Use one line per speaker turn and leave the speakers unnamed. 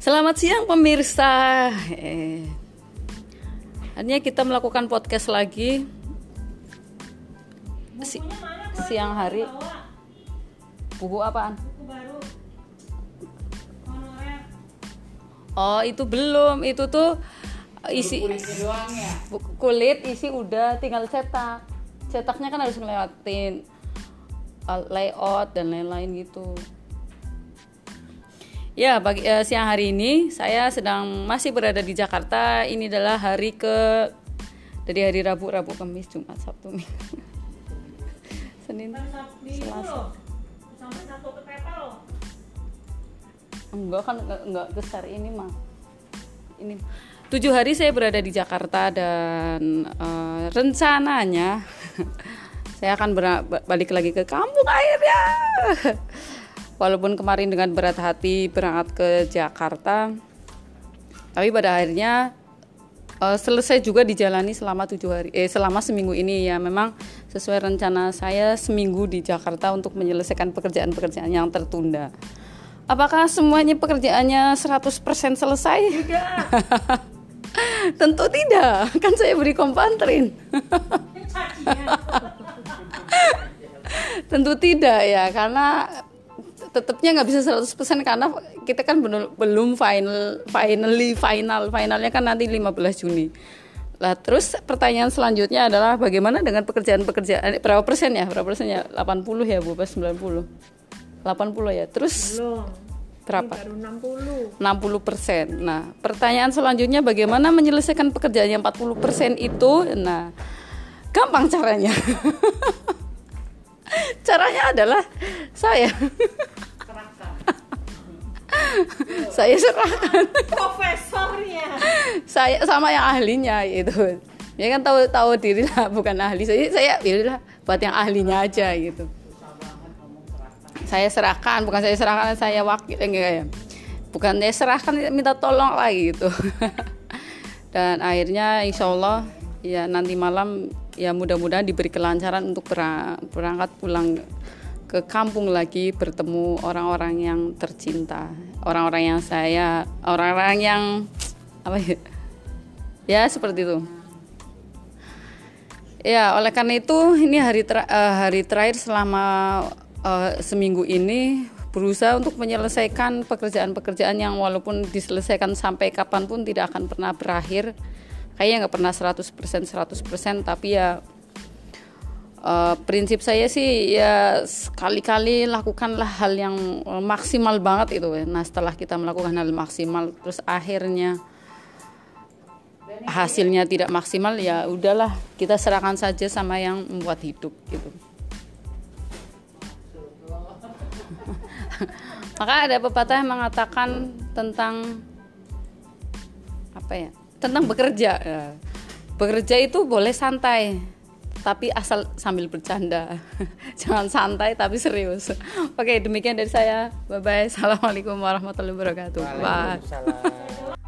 Selamat siang pemirsa. Eh, akhirnya kita melakukan podcast lagi si- siang hari. Buku apaan? Oh itu belum, itu tuh isi buku kulit isi udah tinggal cetak. Cetaknya kan harus ngelewatin uh, layout dan lain-lain gitu. Ya, pagi eh, siang hari ini saya sedang masih berada di Jakarta. Ini adalah hari ke dari hari Rabu, Rabu, Kamis, Jumat, Sabtu, Minggu. Senin, Selasa.
sampai satu kereta loh
Enggak kan enggak, enggak besar ini mah. Ini tujuh hari saya berada di Jakarta dan eh, rencananya saya akan balik lagi ke kampung akhirnya. Walaupun kemarin dengan berat hati berangkat ke Jakarta, tapi pada akhirnya eh, selesai juga dijalani selama tujuh hari, eh selama seminggu ini ya memang sesuai rencana saya seminggu di Jakarta untuk menyelesaikan pekerjaan-pekerjaan yang tertunda. Apakah semuanya pekerjaannya 100% selesai?
tidak
Tentu tidak, kan saya beri kompantrin. Tentu tidak ya, karena tetapnya nggak bisa 100% karena kita kan belum belum final finally final finalnya kan nanti 15 Juni. Lah terus pertanyaan selanjutnya adalah bagaimana dengan pekerjaan-pekerjaan eh, berapa persen ya? Berapa persen ya? 80 ya Bu, pas 90. 80 ya. Terus
belum
berapa?
baru 60
60 persen. Nah, pertanyaan selanjutnya bagaimana menyelesaikan pekerjaan yang 40 persen itu? Nah, gampang caranya. caranya adalah saya. Saya serahkan.
Profesornya.
Saya sama yang ahlinya gitu ya kan tahu tahu diri lah bukan ahli. Saya saya ya buat yang ahlinya aja gitu. Saya serahkan bukan saya serahkan saya wakil enggak ya bukan saya serahkan minta tolong lagi gitu. Dan akhirnya insya Allah ya nanti malam ya mudah-mudahan diberi kelancaran untuk berang- berangkat pulang ke kampung lagi bertemu orang-orang yang tercinta orang-orang yang saya orang-orang yang apa ya? Ya seperti itu. Ya oleh karena itu ini hari ter- eh, hari terakhir selama eh, seminggu ini berusaha untuk menyelesaikan pekerjaan-pekerjaan yang walaupun diselesaikan sampai kapan pun tidak akan pernah berakhir kayaknya nggak pernah 100% 100% tapi ya eh, prinsip saya sih ya sekali-kali lakukanlah hal yang maksimal banget itu nah setelah kita melakukan hal maksimal terus akhirnya hasilnya tidak maksimal ya udahlah kita serahkan saja sama yang membuat hidup gitu. Maka ada pepatah yang mengatakan tentang apa ya tentang bekerja. Ya. bekerja itu boleh santai tapi asal sambil bercanda. Jangan santai tapi serius. Oke demikian dari saya. Bye bye assalamualaikum warahmatullahi wabarakatuh. Bye.
Waalaikumsalam.